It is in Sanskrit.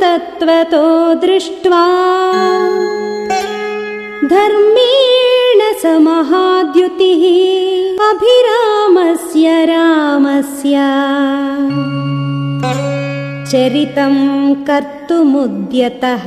तत्त्वतो दृष्ट्वा धर्मेण स महाद्युतिः अभिरामस्य रामस्य। चरितं कर्तुमुद्यतः।